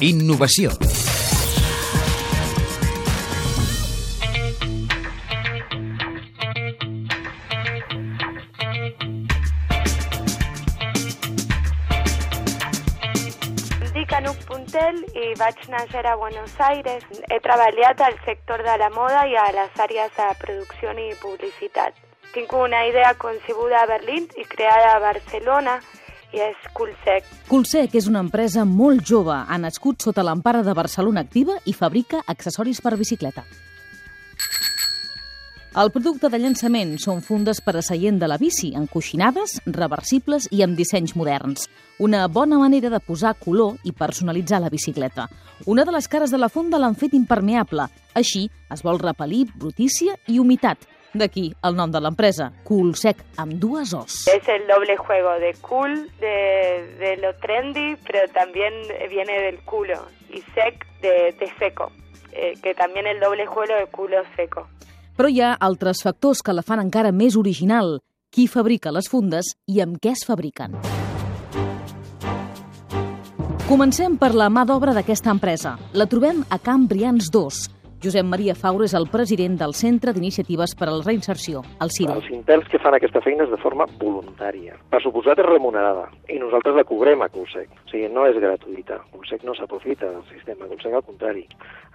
Innovació. I vaig néixer a Buenos Aires. He treballat al sector de la moda i a les àrees de producció i publicitat. Tinc una idea concebuda a Berlín i creada a Barcelona és Coolsec. Coolsec és una empresa molt jove. Ha nascut sota l'empara de Barcelona Activa i fabrica accessoris per bicicleta. El producte de llançament són fundes per a seient de la bici, encoixinades, reversibles i amb dissenys moderns. Una bona manera de posar color i personalitzar la bicicleta. Una de les cares de la funda l'han fet impermeable. Així es vol repel·lir brutícia i humitat. D'aquí el nom de l'empresa, Coolsec, amb dues os. Es el doble juego de cool, de, de lo trendy, pero también viene del culo. Y sec de, de seco, eh, que también el doble juego de culo seco. Però hi ha altres factors que la fan encara més original. Qui fabrica les fundes i amb què es fabriquen. Comencem per la mà d'obra d'aquesta empresa. La trobem a Camp Brians 2. Josep Maria Faure és el president del Centre d'Iniciatives per a la Reinserció, el CIRE. Els interns que fan aquesta feina és de forma voluntària. Per suposat és remunerada i nosaltres la cobrem a Colsec. O sigui, no és gratuïta. Colsec no s'aprofita del sistema, Colsec al contrari.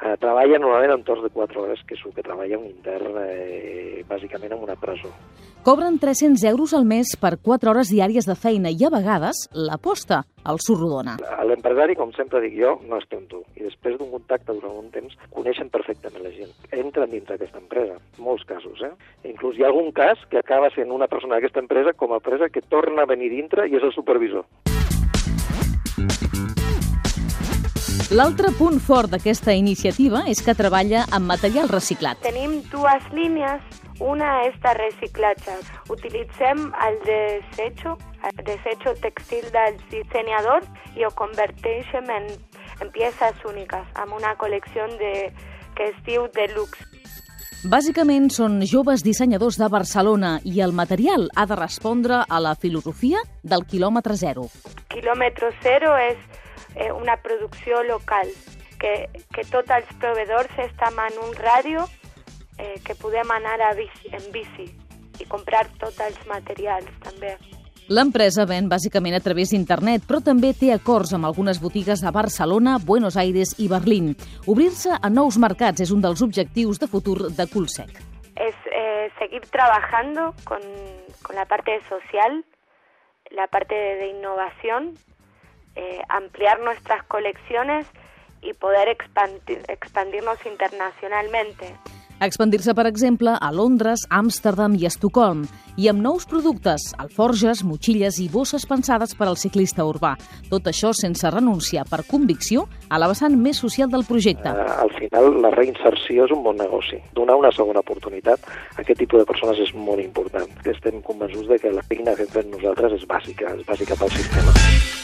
Eh, treballa normalment en torns de 4 hores, que és el que treballa un intern eh, bàsicament en una presó. Cobren 300 euros al mes per 4 hores diàries de feina i a vegades l'aposta el surt rodona. L'empresari, com sempre dic jo, no és tonto. I després d'un contacte durant un temps, coneixen perfectament la gent. Entren dins d'aquesta empresa, molts casos, eh? Inclús hi ha algun cas que acaba sent una persona d'aquesta empresa com a empresa que torna a venir dintre i és el supervisor. L'altre punt fort d'aquesta iniciativa és que treballa amb material reciclat. Tenim dues línies. Una és de reciclatge. Utilitzem el desecho, el desecho textil dels dissenyadors i ho converteixem en, en peces úniques, amb una col·lecció de, que es diu Deluxe. Bàsicament són joves dissenyadors de Barcelona i el material ha de respondre a la filosofia del quilòmetre zero. Quilòmetre zero és eh, una producció local, que, que tots els proveïdors estan en un ràdio eh, que podem anar a bici, en bici i comprar tots els materials també. L'empresa ven bàsicament a través d'internet, però també té acords amb algunes botigues a Barcelona, Buenos Aires i Berlín. Obrir-se a nous mercats és un dels objectius de futur de Coolsec. Es eh, seguir trabajando con, con la parte social, la parte de, de innovación, eh, ampliar nuestras colecciones y poder expandir, expandirnos internacionalmente. Expandir-se, per exemple, a Londres, Amsterdam i Estocolm, i amb nous productes, alforges, motxilles i bosses pensades per al ciclista urbà. Tot això sense renunciar per convicció a la vessant més social del projecte. Eh, al final, la reinserció és un bon negoci. Donar una segona oportunitat a aquest tipus de persones és molt important. Estem convençuts de que la feina que fem nosaltres és bàsica, és bàsica pel sistema.